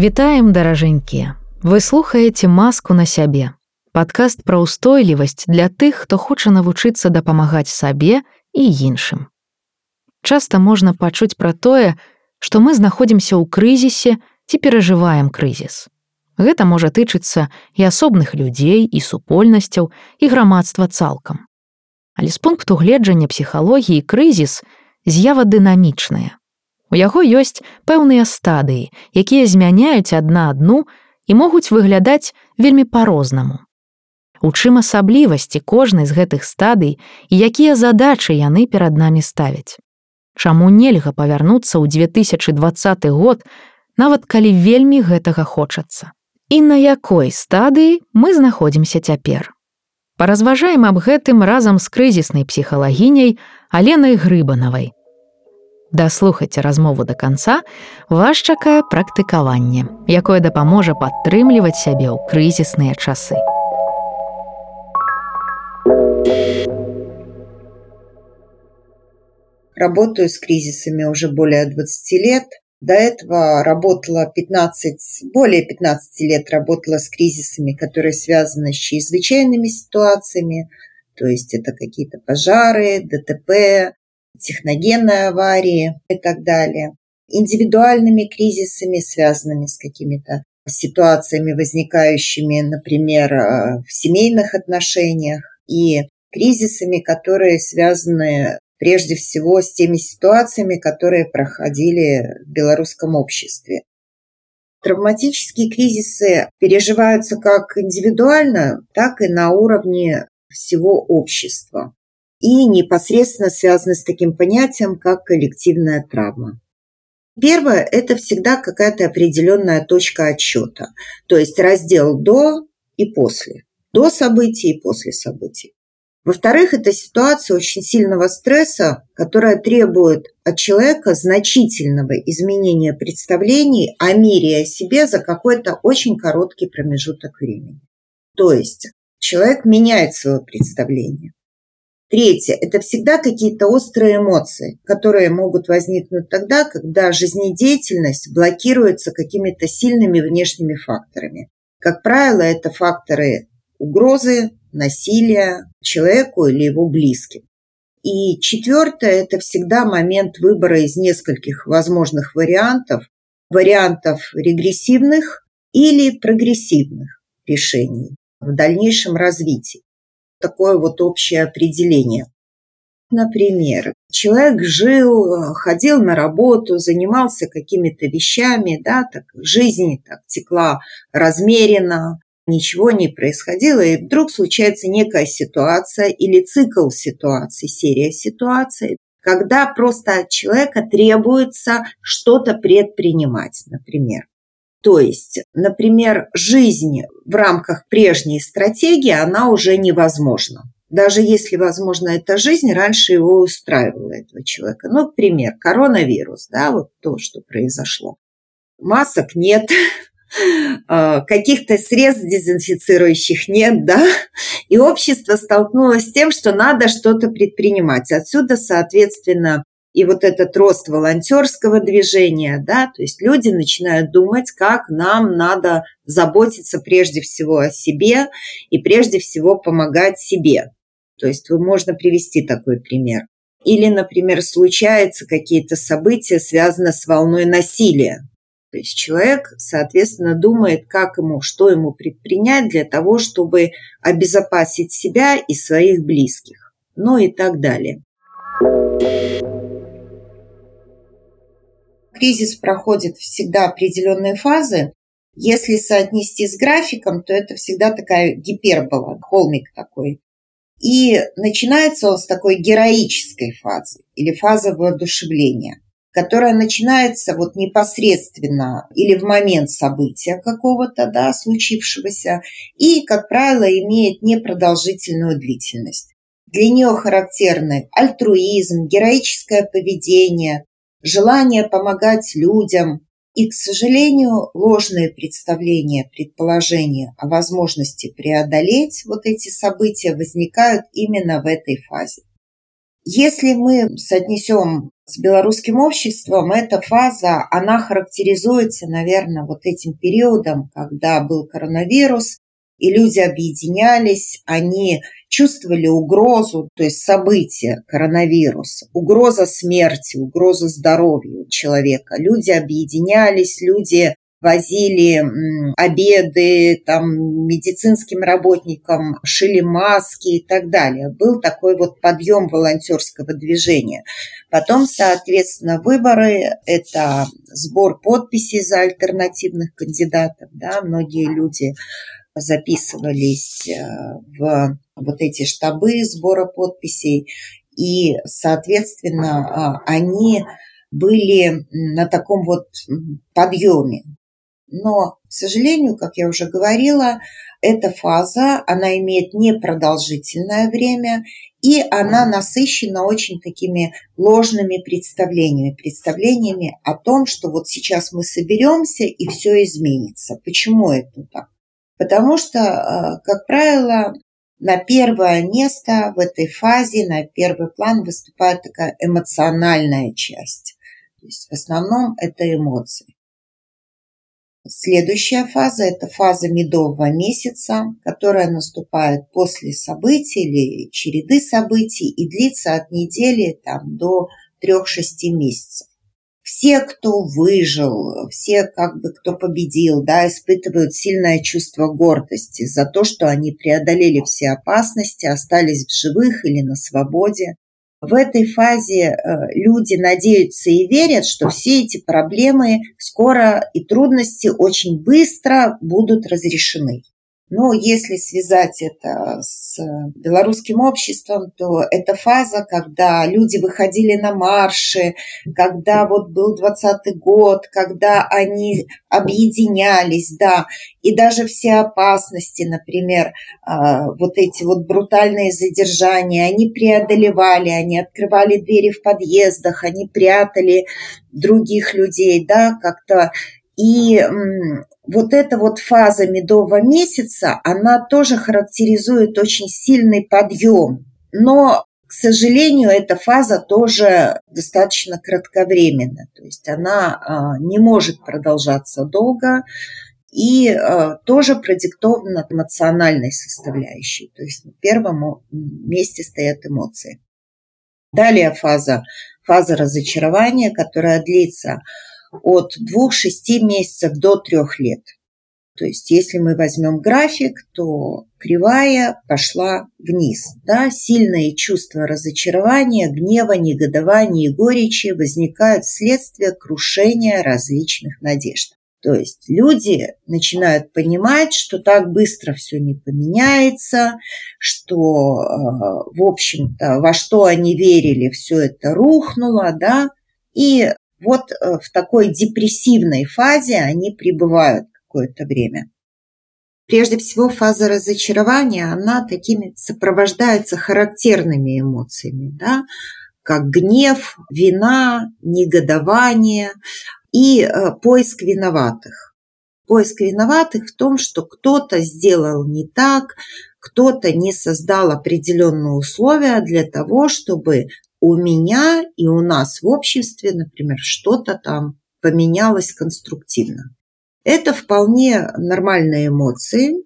Вітаем даражэнькія. Вы слухаеце маску на сябе. Падкаст пра ўстойлівасць для тых, хто хоча навучыцца дапамагаць сабе і іншым. Часта можна пачуць пра тое, што мы знаходзімся ў крызісе ці перажываем крызіс. Гэта можа тычыцца і асобных людзей і супольнасцяў і грамадства цалкам. Але з пункту гледжання псіхалогіі крызіс з'ява дынамічная. У яго ёсць пэўныя стадыі, якія змяняюць адна адну і могуць выглядаць вельмі па-рознаму. У чым асаблівасці кожнай з гэтых стадый і якія задачы яны перад намі ставяць. Чаму нельга павярнуцца ў 2020 год, нават калі вельмі гэтага хочацца і на якой стадыі мы знаходзімся цяпер. Паразважаем аб гэтым разам з крызіснай псіхалагіняй Аленай Грыбанавай. Даслухайце размову да канца, вас чакае практыкаванне, якое дапаможа падтрымліваць сябе ў крызісныя часы. Работаю с кризисами уже более 20 лет. До этого работала 15, более 15 лет работала с кризисами, которые связаны с чрезвычайными ситуациями, то есть это какие-то пожары, ДТП, техногенные аварии и так далее. Индивидуальными кризисами, связанными с какими-то ситуациями, возникающими, например, э, в семейных отношениях, и кризисами, которые связаны прежде всего с теми ситуациями, которые проходили в белорусском обществе. Травматические кризисы переживаются как индивидуально, так и на уровне всего общества и непосредственно связаны с таким понятием, как коллективная травма. Первое – это всегда какая-то определенная точка отсчета, то есть раздел до и после, до событий и после событий. Во-вторых, это ситуация очень сильного стресса, которая требует от человека значительного изменения представлений о мире и о себе за какой-то очень короткий промежуток времени. То есть человек меняет свое представление. Третье – это всегда какие-то острые эмоции, которые могут возникнуть тогда, когда жизнедеятельность блокируется какими-то сильными внешними факторами. Как правило, это факторы угрозы, насилия человеку или его близким. И четвертое – это всегда момент выбора из нескольких возможных вариантов, вариантов регрессивных или прогрессивных решений в дальнейшем развитии. Такое вот общее определение. Например, человек жил, ходил на работу, занимался какими-то вещами, да, так жизнь так текла размеренно, ничего не происходило, и вдруг случается некая ситуация или цикл ситуаций, серия ситуаций, когда просто от человека требуется что-то предпринимать, например. То есть, например, жизнь в рамках прежней стратегии, она уже невозможна. Даже если, возможно, эта жизнь раньше его устраивала, этого человека. Ну, пример, коронавирус, да, вот то, что произошло. Масок нет, А, каких-то средств дезинфицирующих нет, да, и общество столкнулось с тем, что надо что-то предпринимать. Отсюда, соответственно, и вот этот рост волонтерского движения, да, то есть люди начинают думать, как нам надо заботиться прежде всего о себе и прежде всего помогать себе. То есть можно привести такой пример. Или, например, случаются какие-то события, связанные с волной насилия. То есть человек, соответственно, думает, как ему, что ему предпринять для того, чтобы обезопасить себя и своих близких, ну и так далее. Кризис проходит всегда определенные фазы. Если соотнести с графиком, то это всегда такая гипербола, холмик такой. И начинается он с такой героической фазы или фазы воодушевления – которая начинается вот непосредственно или в момент события какого-то, да, случившегося, и, как правило, имеет непродолжительную длительность. Для нее характерны альтруизм, героическое поведение, желание помогать людям. И, к сожалению, ложные представления, предположения о возможности преодолеть вот эти события возникают именно в этой фазе. Если мы соотнесем с белорусским обществом, эта фаза, она характеризуется, наверное, вот этим периодом, когда был коронавирус, и люди объединялись, они чувствовали угрозу, то есть события, коронавирус, угроза смерти, угроза здоровью человека. Люди объединялись, люди возили обеды там, медицинским работникам, шили маски и так далее. Был такой вот подъем волонтерского движения. Потом, соответственно, выборы – это сбор подписей за альтернативных кандидатов. Да? Многие люди записывались э, в вот эти штабы сбора подписей, и, соответственно, а, они были на таком вот подъеме. Но, к сожалению, как я уже говорила, эта фаза, она имеет непродолжительное время, и она насыщена очень такими ложными представлениями, представлениями о том, что вот сейчас мы соберемся и все изменится. Почему это так? Потому что, э, как правило, на первое место в этой фазе, на первый план выступает такая эмоциональная часть. То есть в основном это эмоции. Следующая фаза – это фаза медового месяца, которая наступает после событий или череды событий и длится от недели там, до 3-6 месяцев. Все, кто выжил, все, как бы, кто победил, да, испытывают сильное чувство гордости за то, что они преодолели все опасности, остались в живых или на свободе. В этой фазе э, люди надеются и верят, что все эти проблемы скоро и трудности очень быстро будут разрешены. Но если связать это с белорусским обществом, то это фаза, когда люди выходили на марши, когда вот был 20 год, когда они объединялись, да, и даже все опасности, например, а, вот эти вот брутальные задержания, они преодолевали, они открывали двери в подъездах, они прятали других людей, да, как-то и вот эта вот фаза медового месяца, она тоже характеризует очень сильный подъем. Но, к сожалению, эта фаза тоже достаточно кратковременна. То есть она а, не может продолжаться долго и а, тоже продиктована эмоциональной составляющей. То есть на первом месте стоят эмоции. Далее фаза, фаза разочарования, которая длится от 2-6 месяцев до 3 лет. То есть, если мы возьмем график, то кривая пошла вниз. Да? Сильные чувства разочарования, гнева, негодования и горечи возникают вследствие крушения различных надежд. То есть люди начинают понимать, что так быстро все не поменяется, что, э, в общем-то, во что они верили, все это рухнуло, да, и вот э, в такой депрессивной фазе они пребывают какое-то время. Прежде всего, фаза разочарования, она такими сопровождается характерными эмоциями, да, как гнев, вина, негодование и э, поиск виноватых. Поиск виноватых в том, что кто-то сделал не так, кто-то не создал определенные условия для того, чтобы у меня и у нас в обществе, например, что-то там поменялось конструктивно. Это вполне нормальные эмоции.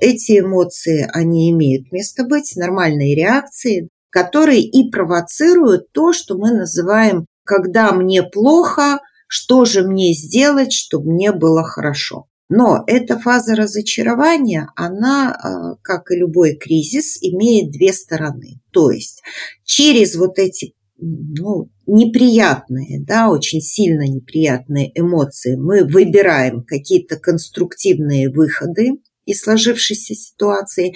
Эти эмоции, они имеют место быть, нормальные реакции, которые и провоцируют то, что мы называем «когда мне плохо, что же мне сделать, чтобы мне было хорошо». Но эта фаза разочарования, она, а, как и любой кризис, имеет две стороны. То есть через вот эти ну, неприятные, да, очень сильно неприятные эмоции мы выбираем какие-то конструктивные выходы из сложившейся ситуации,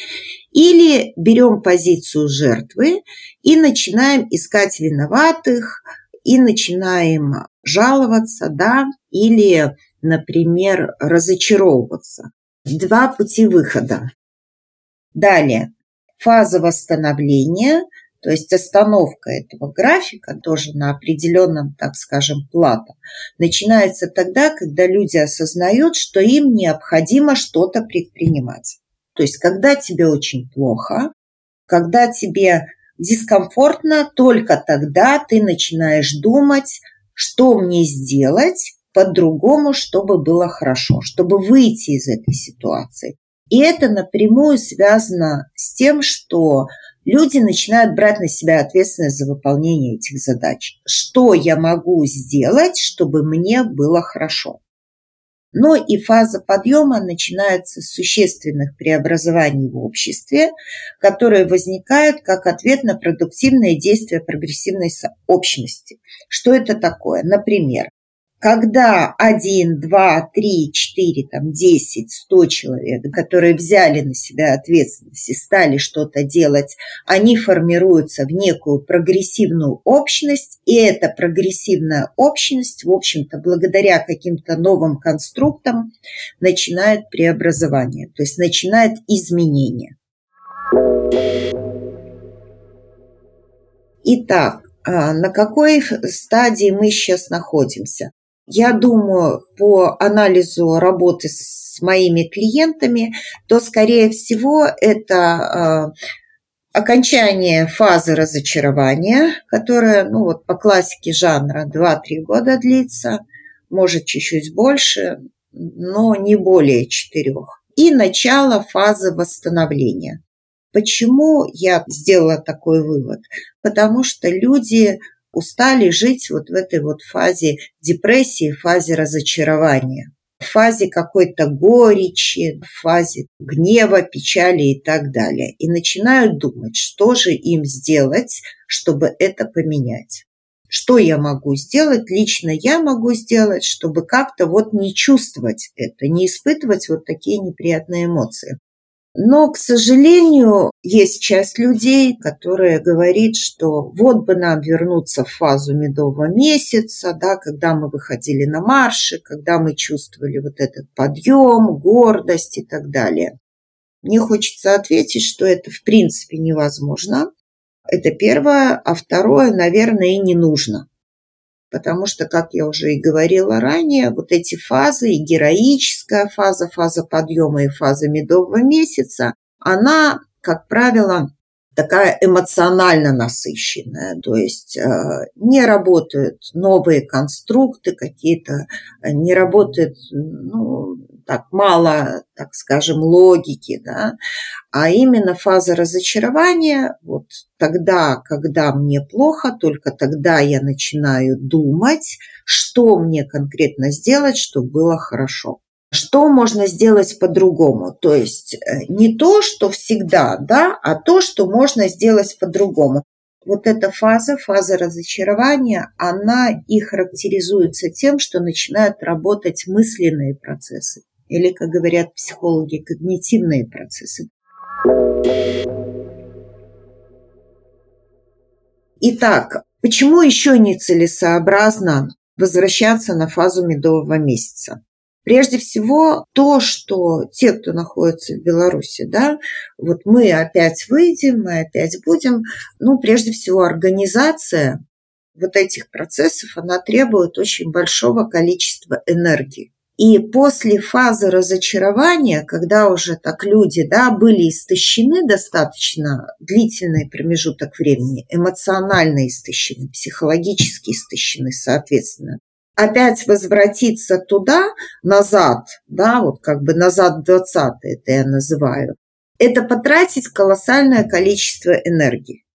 или берем позицию жертвы и начинаем искать виноватых, и начинаем жаловаться, да, или например, разочаровываться. Два пути выхода. Далее, фаза восстановления, то есть остановка этого графика тоже на определенном, так скажем, плато, начинается тогда, когда люди осознают, что им необходимо что-то предпринимать. То есть когда тебе очень плохо, когда тебе дискомфортно, только тогда ты начинаешь думать, что мне сделать по-другому, чтобы было хорошо, чтобы выйти из этой ситуации. И это напрямую связано с тем, что люди начинают брать на себя ответственность за выполнение этих задач. Что я могу сделать, чтобы мне было хорошо? Но и фаза подъема начинается с существенных преобразований в обществе, которые возникают как ответ на продуктивные действия прогрессивной общности. Что это такое? Например, когда один, два, три, четыре, там, десять, сто человек, которые взяли на себя ответственность и стали что-то делать, они формируются в некую прогрессивную общность, и эта прогрессивная общность, в общем-то, благодаря каким-то новым конструктам начинает преобразование, то есть начинает изменение. Итак, а на какой стадии мы сейчас находимся? Я думаю, по анализу работы с моими клиентами, то, скорее всего, это а, окончание фазы разочарования, которая, ну вот по классике жанра 2-3 года длится, может чуть-чуть больше, но не более четырех. И начало фазы восстановления. Почему я сделала такой вывод? Потому что люди устали жить вот в этой вот фазе депрессии, фазе разочарования, фазе какой-то горечи, фазе гнева, печали и так далее. И начинают думать, что же им сделать, чтобы это поменять. Что я могу сделать, лично я могу сделать, чтобы как-то вот не чувствовать это, не испытывать вот такие неприятные эмоции. Но, к сожалению, есть часть людей, которая говорит, что вот бы нам вернуться в фазу медового месяца, да, когда мы выходили на марши, когда мы чувствовали вот этот подъем, гордость и так далее. Мне хочется ответить, что это в принципе невозможно. Это первое. А второе, наверное, и не нужно потому что, как я уже и говорила ранее, вот эти фазы, и героическая фаза, фаза подъема и фаза медового месяца, она, как правило, такая эмоционально насыщенная, то есть э, не работают новые конструкты какие-то, не работает ну, так мало, так скажем, логики, да, а именно фаза разочарования, вот тогда, когда мне плохо, только тогда я начинаю думать, что мне конкретно сделать, чтобы было хорошо. Что можно сделать по-другому? То есть э, не то, что всегда, да, а то, что можно сделать по-другому. Вот эта фаза, фаза разочарования, она и характеризуется тем, что начинают работать мысленные процессы или, как говорят психологи, когнитивные процессы. Итак, почему еще нецелесообразно возвращаться на фазу медового месяца? Прежде всего, то, что те, кто находится в Беларуси, да, вот мы опять выйдем, мы опять будем, ну, прежде всего, организация вот этих процессов, она требует очень большого количества энергии. И после фазы разочарования, когда уже так люди да, были истощены достаточно длительный промежуток времени, эмоционально истощены, психологически истощены, соответственно, опять возвратиться туда, назад, да, вот как бы назад 20 это я называю, это потратить колоссальное количество энергии.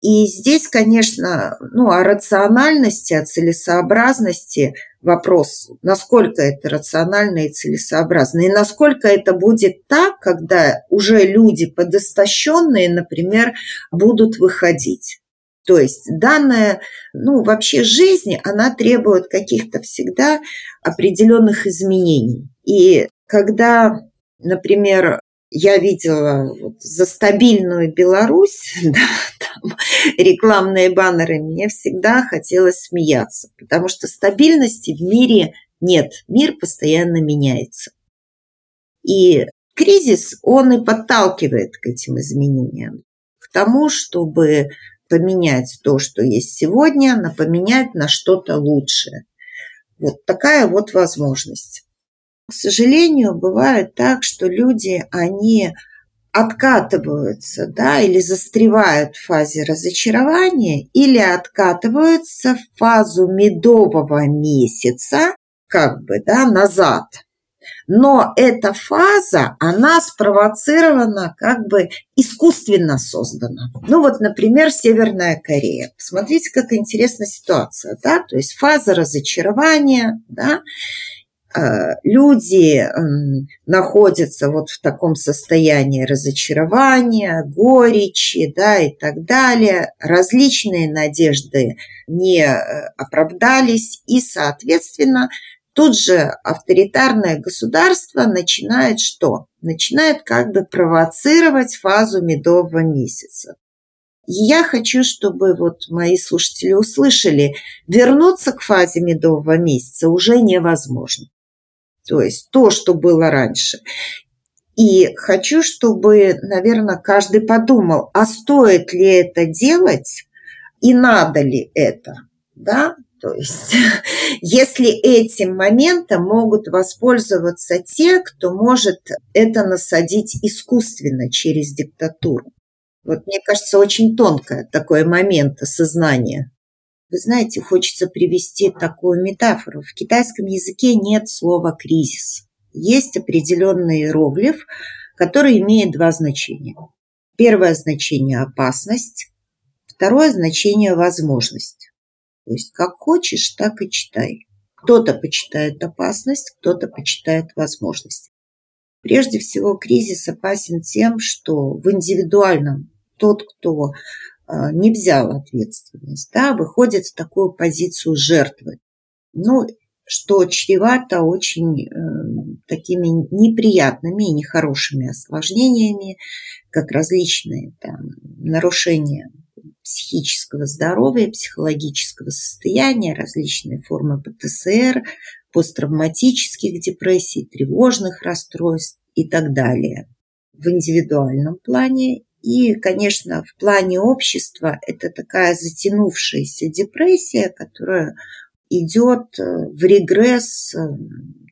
И здесь, конечно, ну, о рациональности, о целесообразности вопрос, насколько это рационально и целесообразно, и насколько это будет так, когда уже люди подостащенные, например, будут выходить. То есть данная, ну, вообще жизнь, она требует каких-то всегда определенных изменений. И когда, например, я видела вот за стабильную Беларусь, да, там рекламные баннеры, мне всегда хотелось смеяться, потому что стабильности в мире нет, мир постоянно меняется. И кризис, он и подталкивает к этим изменениям, к тому, чтобы поменять то, что есть сегодня, на поменять на что-то лучшее. Вот такая вот возможность. К сожалению, бывает так, что люди, они откатываются, да, или застревают в фазе разочарования, или откатываются в фазу медового месяца, как бы, да, назад. Но эта фаза, она спровоцирована, как бы искусственно создана. Ну вот, например, Северная Корея. Посмотрите, как интересная ситуация, да, то есть фаза разочарования, да, люди находятся вот в таком состоянии разочарования, горечи, да, и так далее. Различные надежды не э, оправдались, и, соответственно, тут же авторитарное государство начинает что? Начинает как бы провоцировать фазу медового месяца. я хочу, чтобы вот мои слушатели услышали, вернуться к фазе медового месяца уже невозможно то есть то, что было раньше. И хочу, чтобы, наверное, каждый подумал, а стоит ли это делать и надо ли это, да? То есть, если этим моментом могут воспользоваться те, кто может это насадить искусственно через диктатуру. Вот мне кажется, очень тонкое такое момент осознания. Вы знаете, хочется привести такую метафору. В китайском языке нет слова «кризис». Есть определенный иероглиф, который имеет два значения. Первое значение – опасность, второе значение – возможность. То есть как хочешь, так и читай. Кто-то почитает опасность, кто-то почитает возможность. Прежде всего, кризис опасен тем, что в индивидуальном тот, кто не взял ответственность, да, выходит в такую позицию жертвы. Ну, что чревато очень э, такими неприятными и нехорошими осложнениями, как различные там, нарушения психического здоровья, психологического состояния, различные формы ПТСР, посттравматических депрессий, тревожных расстройств и так далее. В индивидуальном плане и, конечно, в плане общества это такая затянувшаяся депрессия, которая идет э, в регресс, э,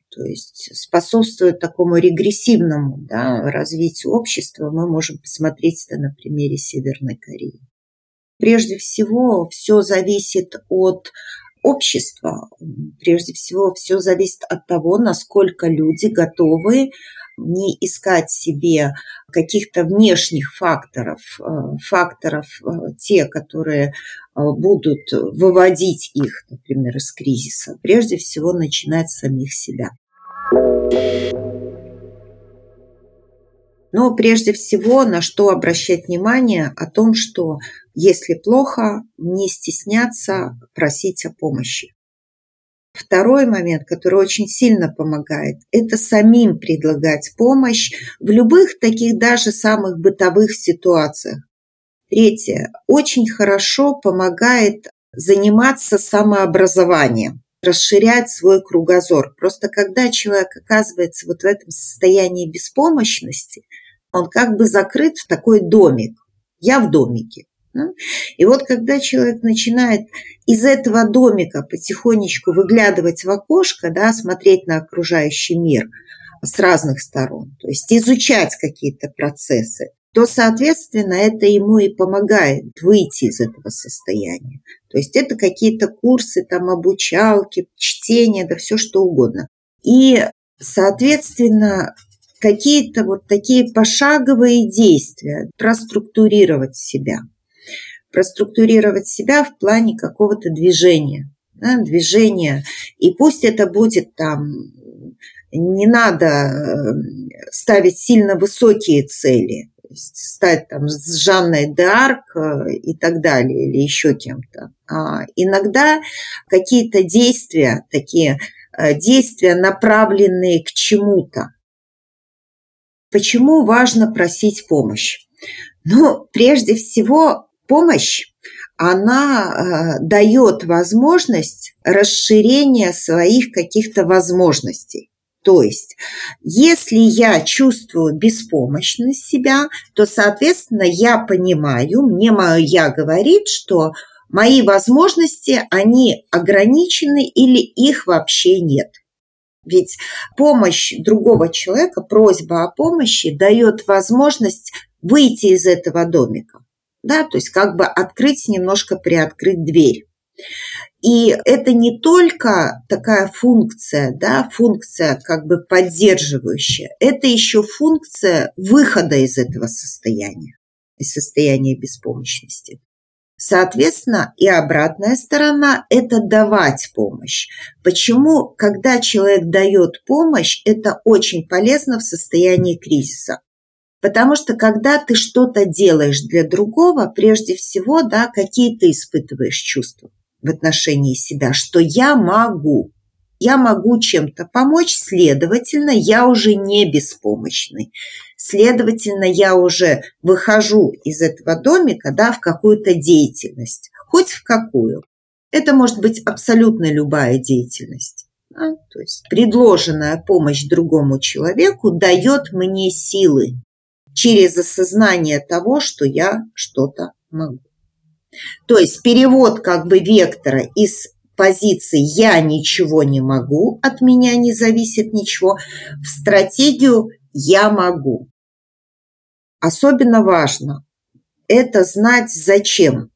то есть способствует такому регрессивному да, развитию общества. Мы можем посмотреть это на примере Северной Кореи. Прежде всего, все зависит от общества. Прежде всего, все зависит от того, насколько люди готовы не искать себе каких-то внешних факторов, э, факторов э, те, которые э, будут выводить их, например, из кризиса. Прежде всего начинать с самих себя. Но прежде всего, на что обращать внимание, о том, что если плохо, не стесняться просить о помощи. Второй момент, который очень сильно помогает, это самим предлагать помощь в любых таких даже самых бытовых ситуациях. Третье. Очень хорошо помогает заниматься самообразованием, расширять свой кругозор. Просто когда человек оказывается вот в этом состоянии беспомощности, он как бы закрыт в такой домик. Я в домике. И вот когда человек начинает из этого домика потихонечку выглядывать в окошко, да, смотреть на окружающий мир с разных сторон, то есть изучать какие-то процессы, то, соответственно, это ему и помогает выйти из этого состояния. То есть это какие-то курсы, там, обучалки, чтение, да все что угодно. И, соответственно, какие-то вот такие пошаговые действия, проструктурировать себя – проструктурировать себя в плане какого-то движения. Да, движения. И пусть это будет там, не надо э, ставить сильно высокие цели, стать там с Жанной Д'Арк э, и так далее, или еще кем-то. А иногда какие-то действия, такие э, действия, направленные к чему-то. Почему важно просить помощь? Ну, прежде всего, помощь, она э, дает возможность расширения своих каких-то возможностей. То есть, если я чувствую беспомощность себя, то, соответственно, я понимаю, мне мое «я» говорит, что мои возможности, они ограничены или их вообще нет. Ведь помощь другого человека, просьба о помощи дает возможность выйти из этого домика. Да, то есть как бы открыть, немножко приоткрыть дверь. И это не только такая функция, да, функция как бы поддерживающая, это еще функция выхода из этого состояния, из состояния беспомощности. Соответственно, и обратная сторона – это давать помощь. Почему, когда человек дает помощь, это очень полезно в состоянии кризиса? Потому что когда ты что-то делаешь для другого, прежде всего, да, какие ты испытываешь чувства в отношении себя, что я могу, я могу чем-то помочь, следовательно, я уже не беспомощный. Следовательно, я уже выхожу из этого домика да, в какую-то деятельность, хоть в какую. Это может быть абсолютно любая деятельность. Да? То есть предложенная помощь другому человеку дает мне силы через осознание того, что я что-то могу. То есть перевод как бы вектора из позиции «я ничего не могу», от меня не зависит ничего, в стратегию «я могу». Особенно важно это знать зачем,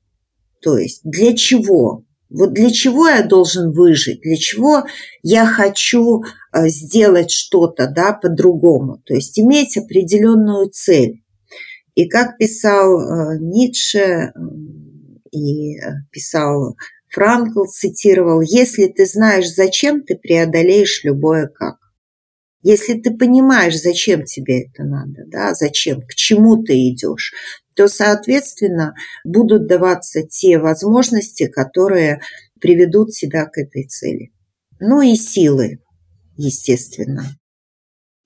то есть для чего. Вот для чего я должен выжить, для чего я хочу э, сделать что-то да, по-другому, то есть иметь определенную цель. И как писал э, Ницше, и э, писал Франкл, цитировал, «Если ты знаешь, зачем, ты преодолеешь любое как». Если ты понимаешь, зачем тебе это надо, да, зачем, к чему ты идешь, то, соответственно, будут даваться те возможности, которые приведут тебя к этой цели. Ну и силы, естественно.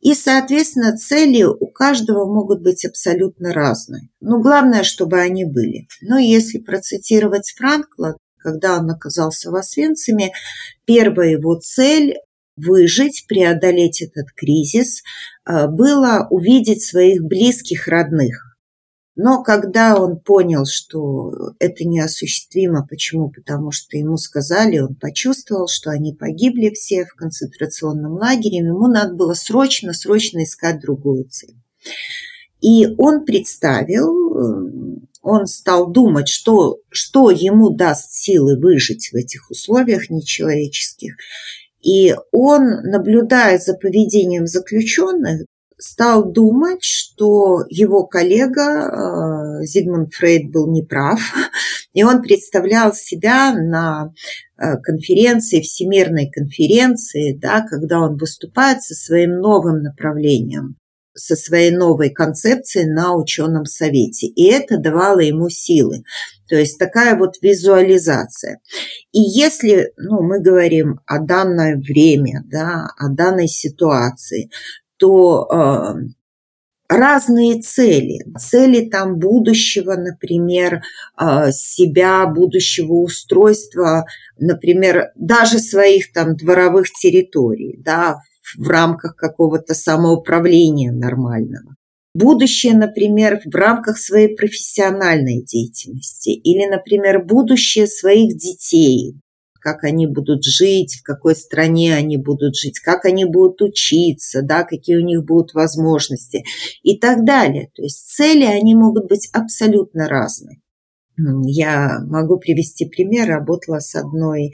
И, соответственно, цели у каждого могут быть абсолютно разные. Но главное, чтобы они были. Но если процитировать Франкла, когда он оказался в Освенциме, первая его цель выжить, преодолеть этот кризис, э, было увидеть своих близких, родных. Но когда он понял, что это неосуществимо, почему? Потому что ему сказали, он почувствовал, что они погибли все в концентрационном лагере, ему надо было срочно, срочно искать другую цель. И он представил, э, он стал думать, что, что ему даст силы выжить в этих условиях нечеловеческих. И он, наблюдая за поведением заключенных, стал думать, что его коллега э, Зигмунд Фрейд был неправ, и он представлял себя на э, конференции, всемирной конференции, да, когда он выступает со своим новым направлением, со своей новой концепцией на ученом совете. И это давало ему силы. То есть такая вот визуализация. И если ну, мы говорим о данное время, да, о данной ситуации, то э, разные цели. Цели там будущего, например, э, себя, будущего устройства, например, даже своих там дворовых территорий, да, в рамках какого-то самоуправления нормального. Будущее, например, в рамках своей профессиональной деятельности или, например, будущее своих детей, как они будут жить, в какой стране они будут жить, как они будут учиться, да, какие у них будут возможности и так далее. То есть цели, они могут быть абсолютно разные. Я могу привести пример. Работала с одной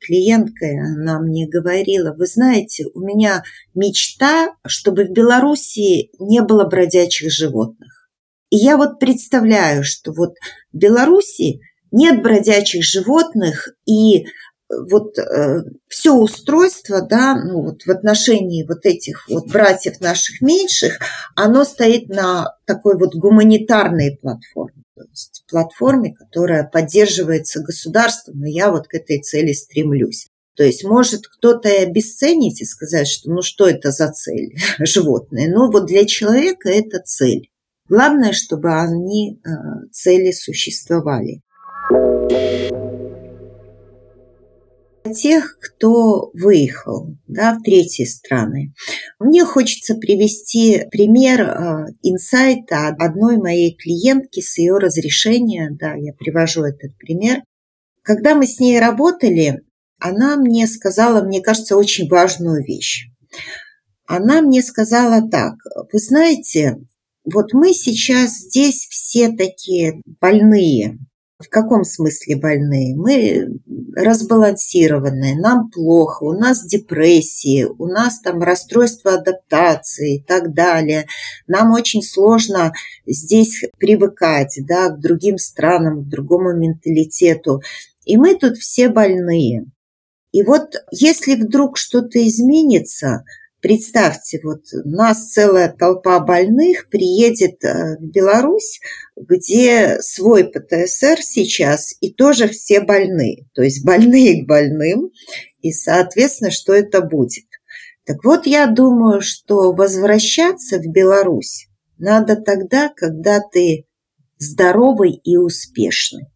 клиенткой, она мне говорила, вы знаете, у меня мечта, чтобы в Беларуси не было бродячих животных. И я вот представляю, что вот в Беларуси нет бродячих животных, и вот э, все устройство, да, ну вот в отношении вот этих вот братьев наших меньших, оно стоит на такой вот гуманитарной платформе, то есть платформе, которая поддерживается государством, и я вот к этой цели стремлюсь. То есть может кто-то и обесценить и сказать, что ну что это за цель животные, но вот для человека это цель. Главное, чтобы они э, цели существовали тех, кто выехал да, в третьи страны. Мне хочется привести пример э, инсайта одной моей клиентки с ее разрешения. Да, я привожу этот пример. Когда мы с ней работали, она мне сказала, мне кажется, очень важную вещь. Она мне сказала так, вы знаете, вот мы сейчас здесь все такие больные, в каком смысле больные? Мы разбалансированные, нам плохо, у нас депрессии, у нас там расстройство адаптации и так далее. Нам очень сложно здесь привыкать да, к другим странам, к другому менталитету. И мы тут все больные. И вот если вдруг что-то изменится, Представьте, вот у нас целая толпа больных приедет э, в Беларусь, где свой ПТСР сейчас, и тоже все больные. То есть больные к больным, и, соответственно, что это будет. Так вот, я думаю, что возвращаться в Беларусь надо тогда, когда ты здоровый и успешный.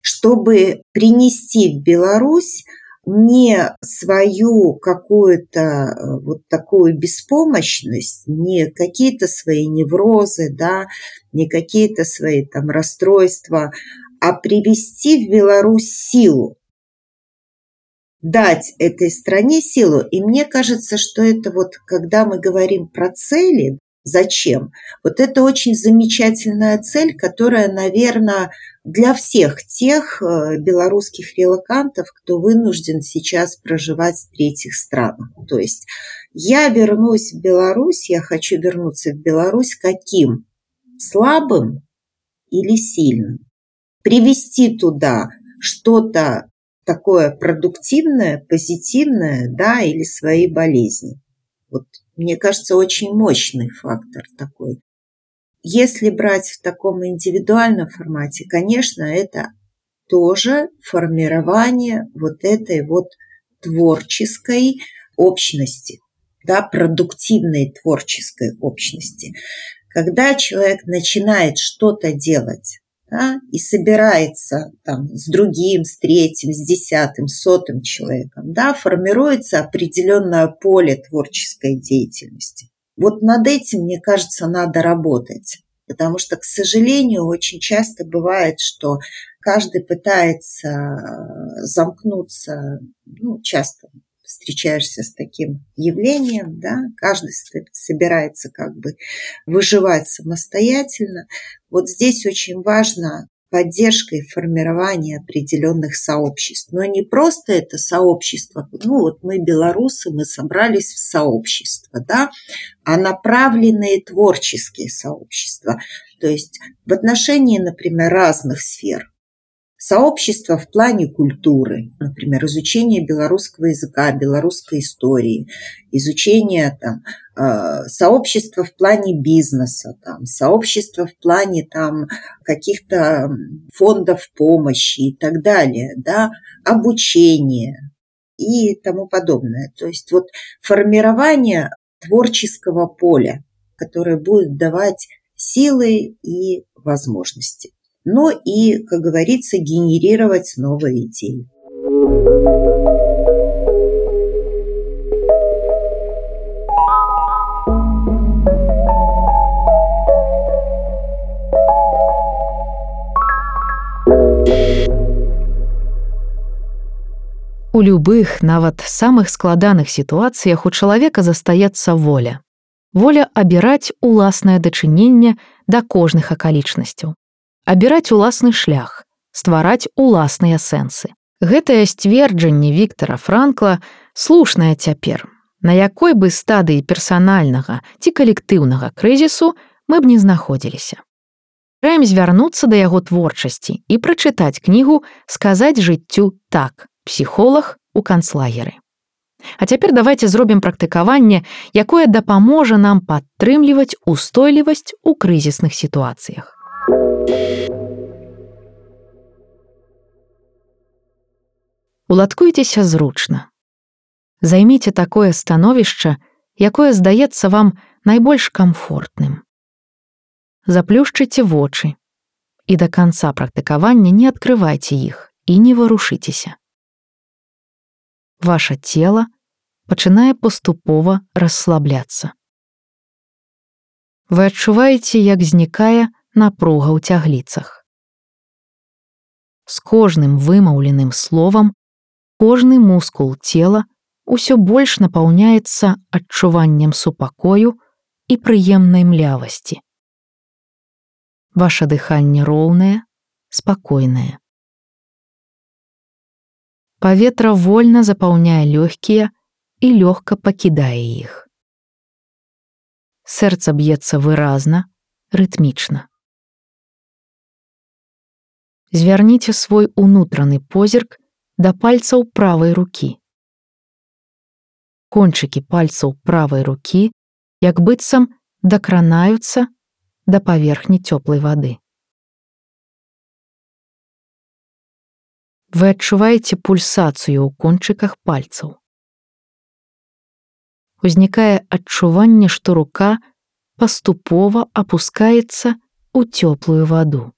Чтобы принести в Беларусь не свою какую-то э, вот такую беспомощность, не какие-то свои неврозы, да, не какие-то свои там расстройства, а привести в Беларусь силу, дать этой стране силу. И мне кажется, что это вот, когда мы говорим про цели, зачем, вот это очень замечательная цель, которая, наверное, для всех тех э, белорусских релакантов, кто вынужден сейчас проживать в третьих странах. То есть я вернусь в Беларусь, я хочу вернуться в Беларусь каким? Слабым или сильным? Привести туда что-то такое продуктивное, позитивное, да, или свои болезни. Вот мне кажется, очень мощный фактор такой. Если брать в таком индивидуальном формате, конечно, это тоже формирование вот этой вот творческой общности, да, продуктивной творческой общности. Когда человек начинает что-то делать да, и собирается там, с другим, с третьим, с десятым, сотым человеком, да, формируется определенное поле творческой деятельности. Вот над этим, мне кажется, надо работать. Потому что, к сожалению, очень часто бывает, что каждый пытается э, замкнуться, ну, часто встречаешься с таким явлением, да, каждый собирается как бы выживать самостоятельно. Вот здесь очень важно поддержка и формирование определенных сообществ. Но не просто это сообщество, ну вот мы белорусы, мы собрались в сообщество, да, а направленные творческие сообщества. То есть в отношении, например, разных сфер. Сообщество в плане культуры, например, изучение белорусского языка, белорусской истории, изучение там, э, сообщества в плане бизнеса, там, сообщества в плане там, каких-то фондов помощи и так далее, да, обучение и тому подобное. То есть вот формирование творческого поля, которое будет давать силы и возможности но и, как говорится, генерировать новые идеи. У любых, нават самых складаных сітуацыях у чалавека застаецца воля. Воля абіраць уласнае дачыненне да кожных акалічнасцяў Абіраць уласны шлях, ствараць уласныя сэнсы. Гэтае сцверджанне Віктора Франкла слушнае цяпер. На якой бы стадыі персанальнага ці калектыўнага крызісу мы б не знаходзіліся. Раем звярнуцца да яго творчасці і прачытаць кнігу сказаць жыццю так, псіхолог у канцлагеры. А цяпер давайте зробім практыкаванне, якое дапаможа нам падтрымліваць устойлівасць у крызісных сітуацыях. Уладкуйцеся зручна. Займіце такое становішча, якое здаецца вам найбольш камфортным. Заплюшчыце вочы і да канца практыкавання не адкрывайце іх і не варушыцеся. Ваша цело пачынае паступова расслабляцца. Вы адчуваеце, як знікае, напруга ў цягліцах. З кожным вымаўленым словам Кожны мускул цела ўсё больш напаўняецца адчуваннем супакою і прыемнай млявасці. Ваше дыханне роўнае, спакойнае. Паветра вольна запаўняе лёгкія і лёгка пакідае іх. Сэрца б'ецца выразна, рытмічна. Звярніце свой унутраны позірк да пальцаў правай рукі. Кончыкі пальцаў правай рукі, як быццам дакранаюцца да паверхні цёплай вады. Вы адчуваеце пульсацыю ў кончыках пальцаў. Узнікае адчуванне, што рука паступова апускаецца ў цёплую ваду.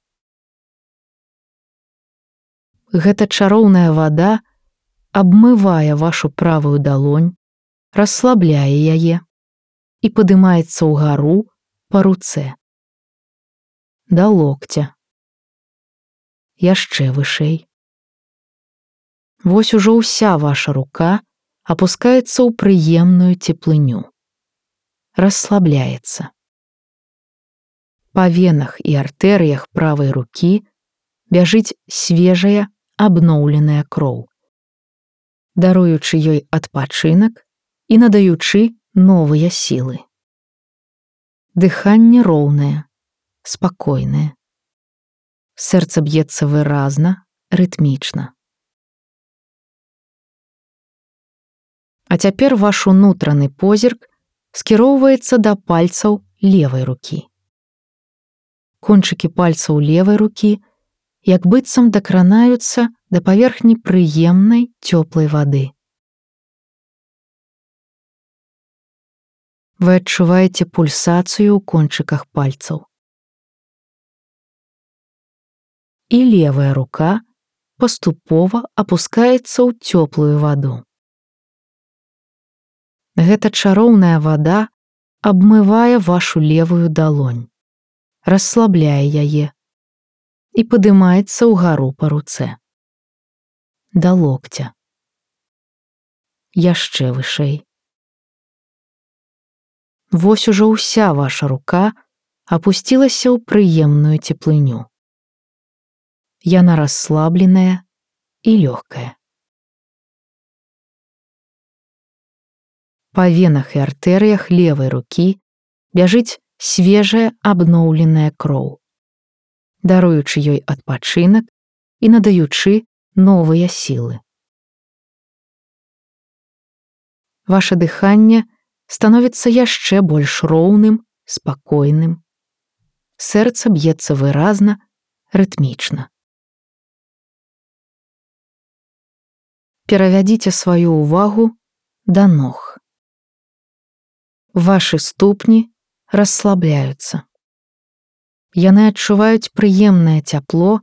Гэта чароўная вада абмывае вашу правую далонь, расслабляе яе і падымаецца ўгару па руцэ. Да локця. Яшчэ вышэй. Вось ужо ўся ваша рука апускаецца ў прыемную цеплыню. Расслабляецца. Па венах і артэрыях правай рукі бяжыць свежая абноўленая кроў. Даруючы ёй адпачынак і надаючы новыя сілы. Дыханне роўнае, спакойнае. Сэрца б'ецца выразна, рытмічна. А цяпер ваш унутраны позірк скіроўваецца да пальцаў левай рукі. Кончыкі пальцаў левай рукі, як быццам дакранаюцца да паверхні прыемнай цёплай вады. Вы адчуваеце пульсацыю ў кончыках пальцаў. І левая рука паступова апускаецца ў цёплую ваду. Гэта чароўная вада абмывае вашу левую далонь, расслабляе яе і падымаецца ўгару па руцэ. Да локця. Яшчэ вышэй. Вось ужо ўся ваша рука апусцілася ў прыемную цеплыню. Яна расслабленая і лёгкая. Па венах і артэрыях левай рукі бяжыць свежая абноўленая кроў, даруючы ёй адпачынак і надаючы новыя сілы. Ваше дыханне становіцца яшчэ больш роўным, спакойным. Сэрца б'ецца выразна, рытмічна. Перавядзіце сваю ўвагу да ног ваши ступні расслабляюцца. Яны адчуваюць прыемнае цяпло,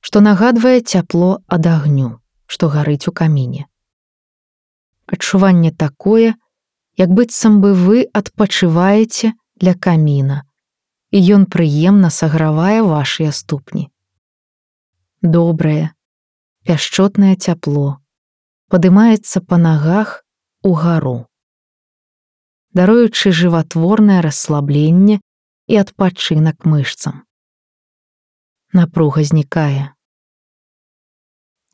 што нагадвае цяпло ад агню, што гарыць у каміне. Адчуванне такое, як быццам бы вы адпачываеце для каміна, і ён прыемна сагравае вашыя ступні. Добрае, пяшчотнае цяпло падымаецца па нагах у гару даруючы жыватворнае расслабленне і адпачынак мышцам. Напруга знікае.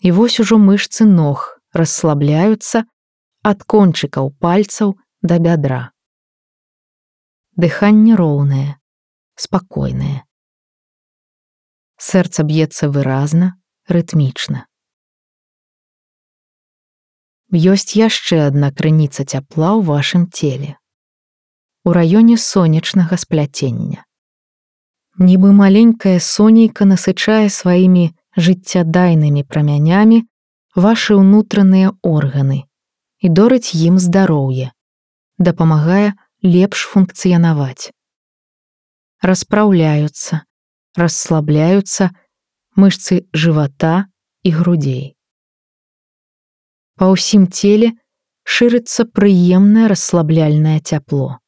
І вось ужо мышцы ног расслабляюцца ад кончыкаў пальцаў да бядра. Дыханне роўнае, спакойнае. Сэрца б'ецца выразна, рытмічна. Ёсць яшчэ адна крыніца цяпла ў вашым целе у раёне сонечнага спляцення. Нібы маленькая сонейка насычае сваімі жыццядайнымі прамянямі вашы ўнутраныя органы і дорыць ім здароўе, дапамагае лепш функцыянаваць. Распраўляюцца, расслабляюцца мышцы жывата і грудзей. Па ўсім целе шырыцца прыемнае расслабляльнае цяпло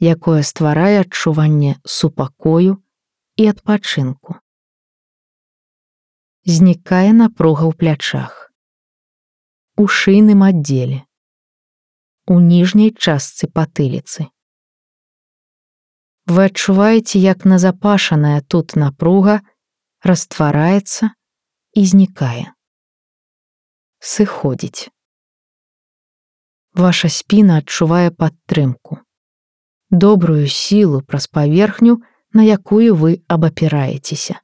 Якое стварае адчуванне супакою і адпачынку. Знікае напруга ў плячах. у шыйным аддзеле, у ніжняй частцы патыліцы. Вы адчуваеце, як назапашаная тут напруга раствараецца і знікае. Сыходзіць. Ваша спіна адчувае падтрымку, добрую сілу праз паверхню, на якую вы абапіраецеся.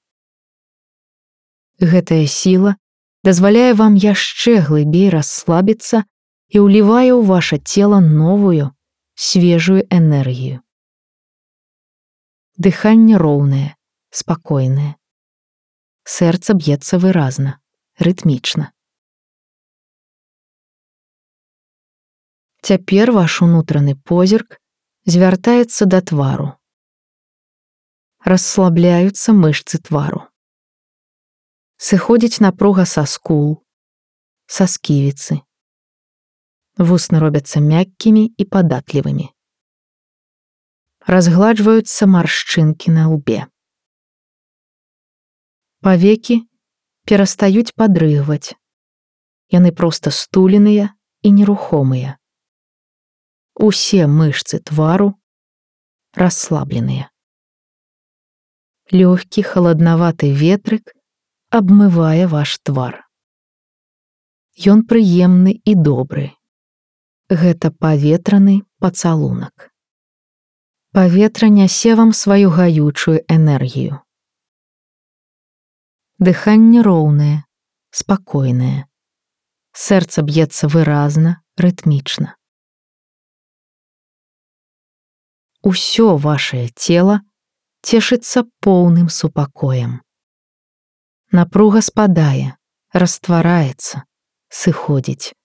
Гэтая сіла дазваляе вам яшчэ глыбей расслабіцца і ўлівае ў ваше цело новую, свежую энергію. Дыханне роўнае, спакойнае. Сэрца б'ецца выразна, рытмічна. Цяпер ваш унутраны позірк звяртаецца да твару. Расслабляюцца мышцы твару сыходзіць напруга са скул, са сківіцы. Вусны робяцца мяккімі і падатлівымі. Разгладжваюцца маршчынкі на лбе. Павекі перастаюць падрыгваць. Яны проста стуленыя і нерухомыя. Усе мышцы твару расслабленыя. Лёгкі халаднаваты ветрык абмывае ваш твар. Ён прыемны і добры. Гэта паветраны пацалунак. Паветра нясе вам сваю гаючую энергію. Дыханне роўнае, спакойнае. Сэрца б'ецца выразна, рытмічна. Усё вашее цело цешыцца поўным супакоем. Напруга спадае, раствараецца, сыходзіць.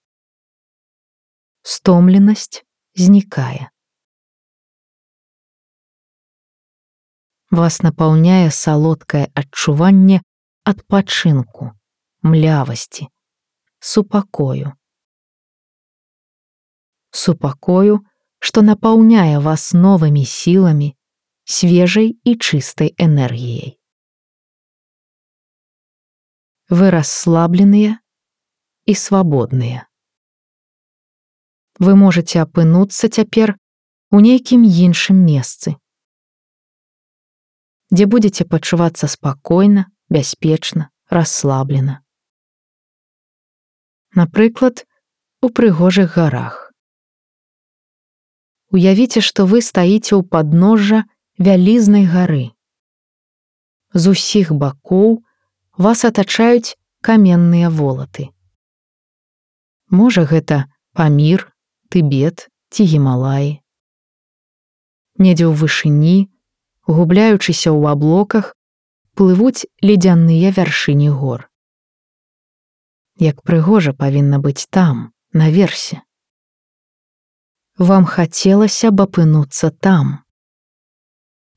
Стомленасць знікае. Вас напаўняе салодкае адчуванне адпачынку, млявасці, супакою. Супакою, што напаўняе вас новымі сіламі, свежай і чыстай энергіяй. Вы расслабленыя і свабодныя. Вы можете апынуцца цяпер у нейкім іншым месцы, дзе будете пачувацца спакойна, бяспечна, расслаблена. Напрыклад, у прыгожых гарах. Уявіце, што вы стаіце ў падножжа вялізнай гары. З усіх бакоў, вас атачаюць каменныя волаты. Можа гэта памір, тыбет ці гімалаі. Недзе ў вышыні, губляючыся ў аблоках, плывуць ледзяныя вяршыні гор. Як прыгожа павінна быць там, наверсе. Вам хацелася б апынуцца там.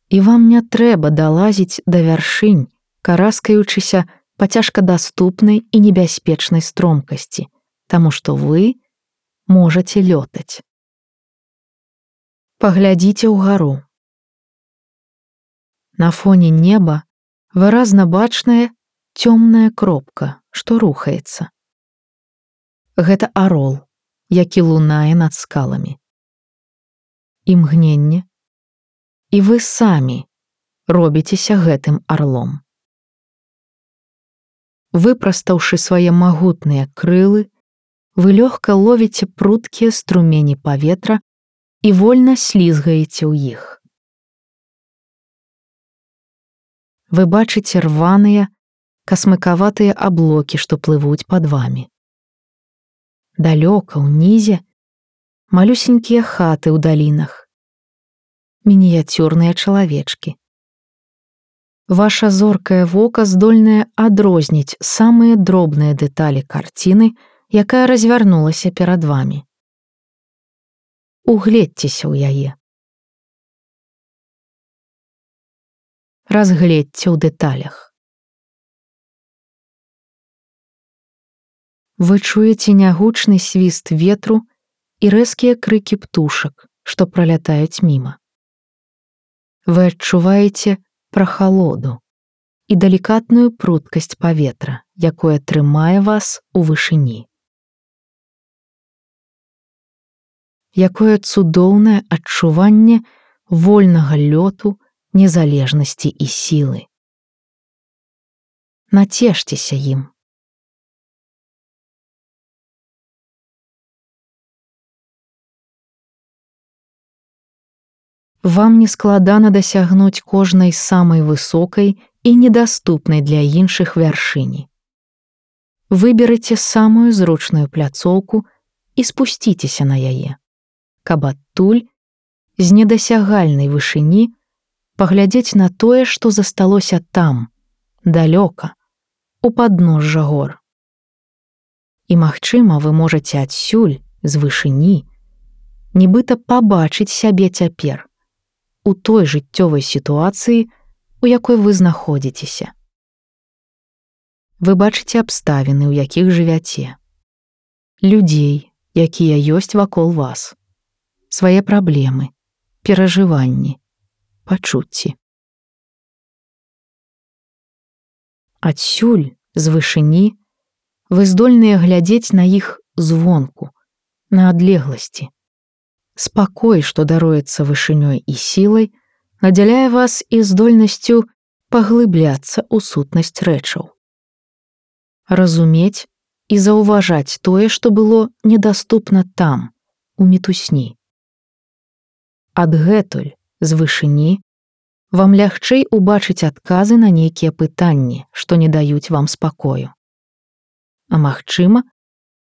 І вам не трэба далазіць да вяршынь, караскаючыся па цяжкадаступнай і небяспечнай стромкасці, таму што вы можаце лётаць. Паглядзіце ўгару. На фоне неба выразна бачная цёмная кропка, што рухаецца. Гэта арол, які лунае над скаламі. Імгненне, і вы самі робіцеся гэтым арлом выпрастаўшы свае магутныя крылы, вы лёгка ловіце пруткія струмені паветра і вольна слізгаеце ў іх. Вы бачыце рваныя, касмыкаватыя аблокі, што плывуць пад вамі. Далёка ўнізе малюсенькія хаты ў далінах, мініяцюрныя чалавечкі. Ваша зоркае вока здольнае адрозніць самыя дробныя дэталі карціны, якая развярнулася перад вамі. Угледзьцеся ў яе. Разгледзьце ў дэталях. Вы чуеце нягучны свіст ветру і рэзкія крыкі птушак, што пралятаюць міма. Вы адчуваеце, прахалоду і далікатную пруткасць паветра, якое трымае вас у вышыні. якое цудоўнае адчуванне вольнага лёту, незалежнасці і сілы. Нацешцеся ім. Вам не складана дасягнуць кожнай самай высокай і недаступнай для іншых вяршыні. Выберыце самую зручную пляцоўку і спусціцеся на яе, каб адтуль з недасягальнай вышыні паглядзець на тое, што засталося там, далёка, у падножжа гор. І магчыма, вы можаце адсюль з вышыні, нібыта пабачыць сябе цяпер у той жыццёвай сітуацыі, у якой вы знаходзіцеся. Вы бачыце абставіны, у якіх жывяце, людзей, якія ёсць вакол вас, свае праблемы, перажыванні, пачуцці. Адсюль з вышыні вы здольныя глядзець на іх звонку, на адлегласці. Спакой, што даруецца вышынёй і сілай, надзяляе вас і здольнасцю паглыбляцца ў сутнасць рэчаў. Разумець і заўважаць тое, што было недаступна там, у мітусні. Адгэтуль з вышыні вам лягчэй убачыць адказы на нейкія пытанні, што не даюць вам спакою. А магчыма,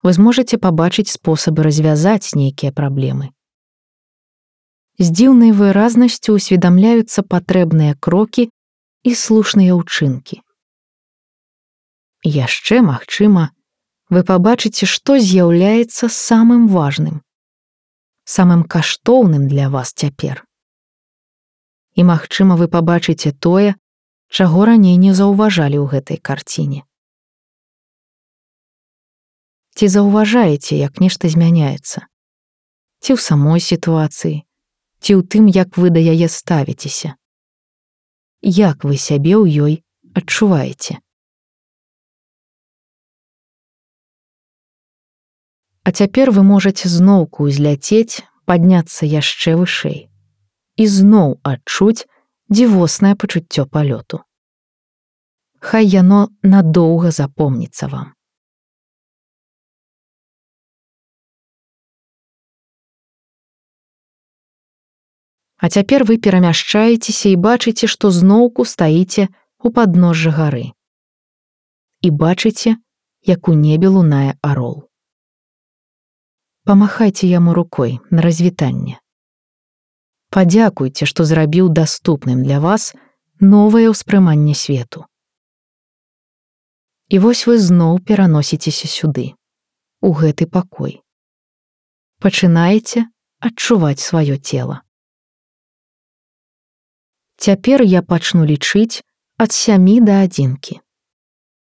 вы зможаце пабачыць спосабы развязаць нейкія праблемы з дзіўнай выразнасцю усведамляюцца патрэбныя крокі і слушныя ўчынкі. Яшчэ, магчыма, вы пабачыце, што з'яўляецца самым важным, самым каштоўным для вас цяпер. І магчыма, вы пабачыце тое, чаго раней не заўважалі ў гэтай карціне. Ці заўважаеце, як нешта змяняецца, ці ў самой сітуацыі, ці ў тым, як вы да яе ставіцеся. Як вы сябе ў ёй адчуваеце. А цяпер вы можаце зноўку ўзляцець, падняцца яшчэ вышэй і зноў адчуць дзівоснае пачуццё палёту. Хай яно надоўга запомніцца вам. А цяпер вы перамяшчаецеся і бачыце, што зноўку стаіце у падножжа гары. І бачыце, як у небе лунае арол. Памахайце яму рукой на развітанне. Падзякуйце, што зрабіў даступным для вас новае ўспрыманне свету. І вось вы зноў пераносіцеся сюды, у гэты пакой. Пачынаеце адчуваць сваё цело. Цяпер я пачну лічыць ад сямі да адзінкі.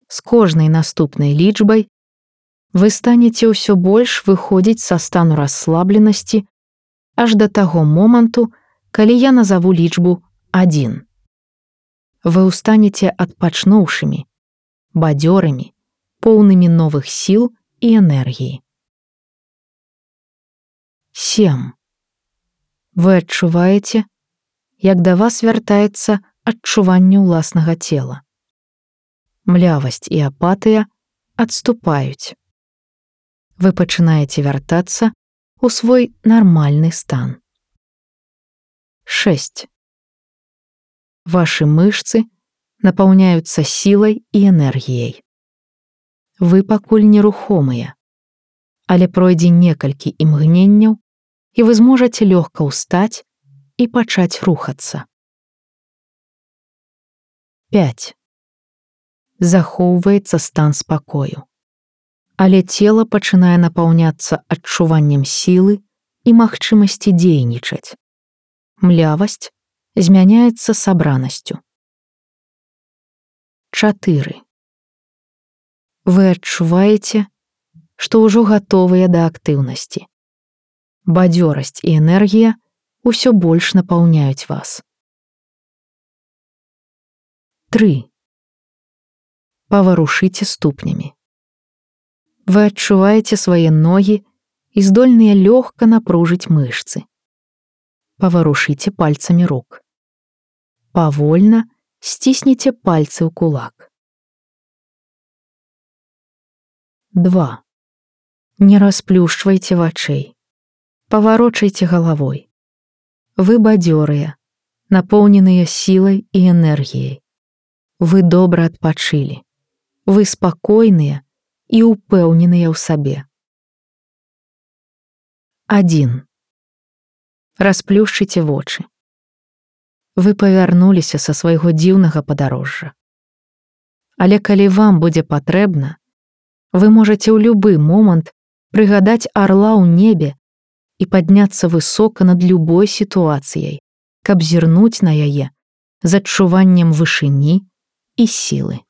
З кожнай наступнай лічбай вы станеце ўсё больш выходзіць са стану расслабленасці аж да таго моманту, калі я назаву лічбу адзін. Вы ўстанеце адпачнуўшымі, бадзёрымі, поўнымі новых сіл і энергіі. Сем. Вы адчуваеце, як да вас вяртаецца адчуванне ўласнага цела. Млявасць і апатыя адступаюць. Вы пачынаеце вяртацца у свой нармальны стан. 6. Вашы мышцы напаўняюцца сілай і энергіяй. Вы пакуль нерухомыя, але пройдзе некалькі імгненняў, і вы зможаце лёгка ўстаць і пачаць рухацца. 5. Захоўваецца стан спакою. Але цела пачынае напаўняцца адчуваннем сілы і магчымасці дзейнічаць. Млявасць змяняецца сабранасцю. 4. Вы адчуваеце, што ўжо гатовыя да актыўнасці. Бадзёрасць і энергія усё больш напаўняюць вас. 3. Паварушыце ступнямі. Вы адчуваеце свае ногі і здольныя лёгка напружыць мышцы. Паварушыце пальцамі рук. Павольна сцісніце пальцы ў кулак. 2. Не расплюшчвайце вачэй. Паварочайце галавой. Вы бадзёрыя, напоўненыя сілай і энергіяй. Вы добра адпачылі. Вы спакойныя і ўпэўненыя ў сабе. 1. Расплюшчыце вочы. Вы павярнуліся са свайго дзіўнага падарожжа. Але калі вам будзе патрэбна, вы можаце ў любы момант прыгадаць арла ў небе і падняцца высока над любой сітуацыяй, каб зірнуць на яе з адчуваннем вышыні і сілы.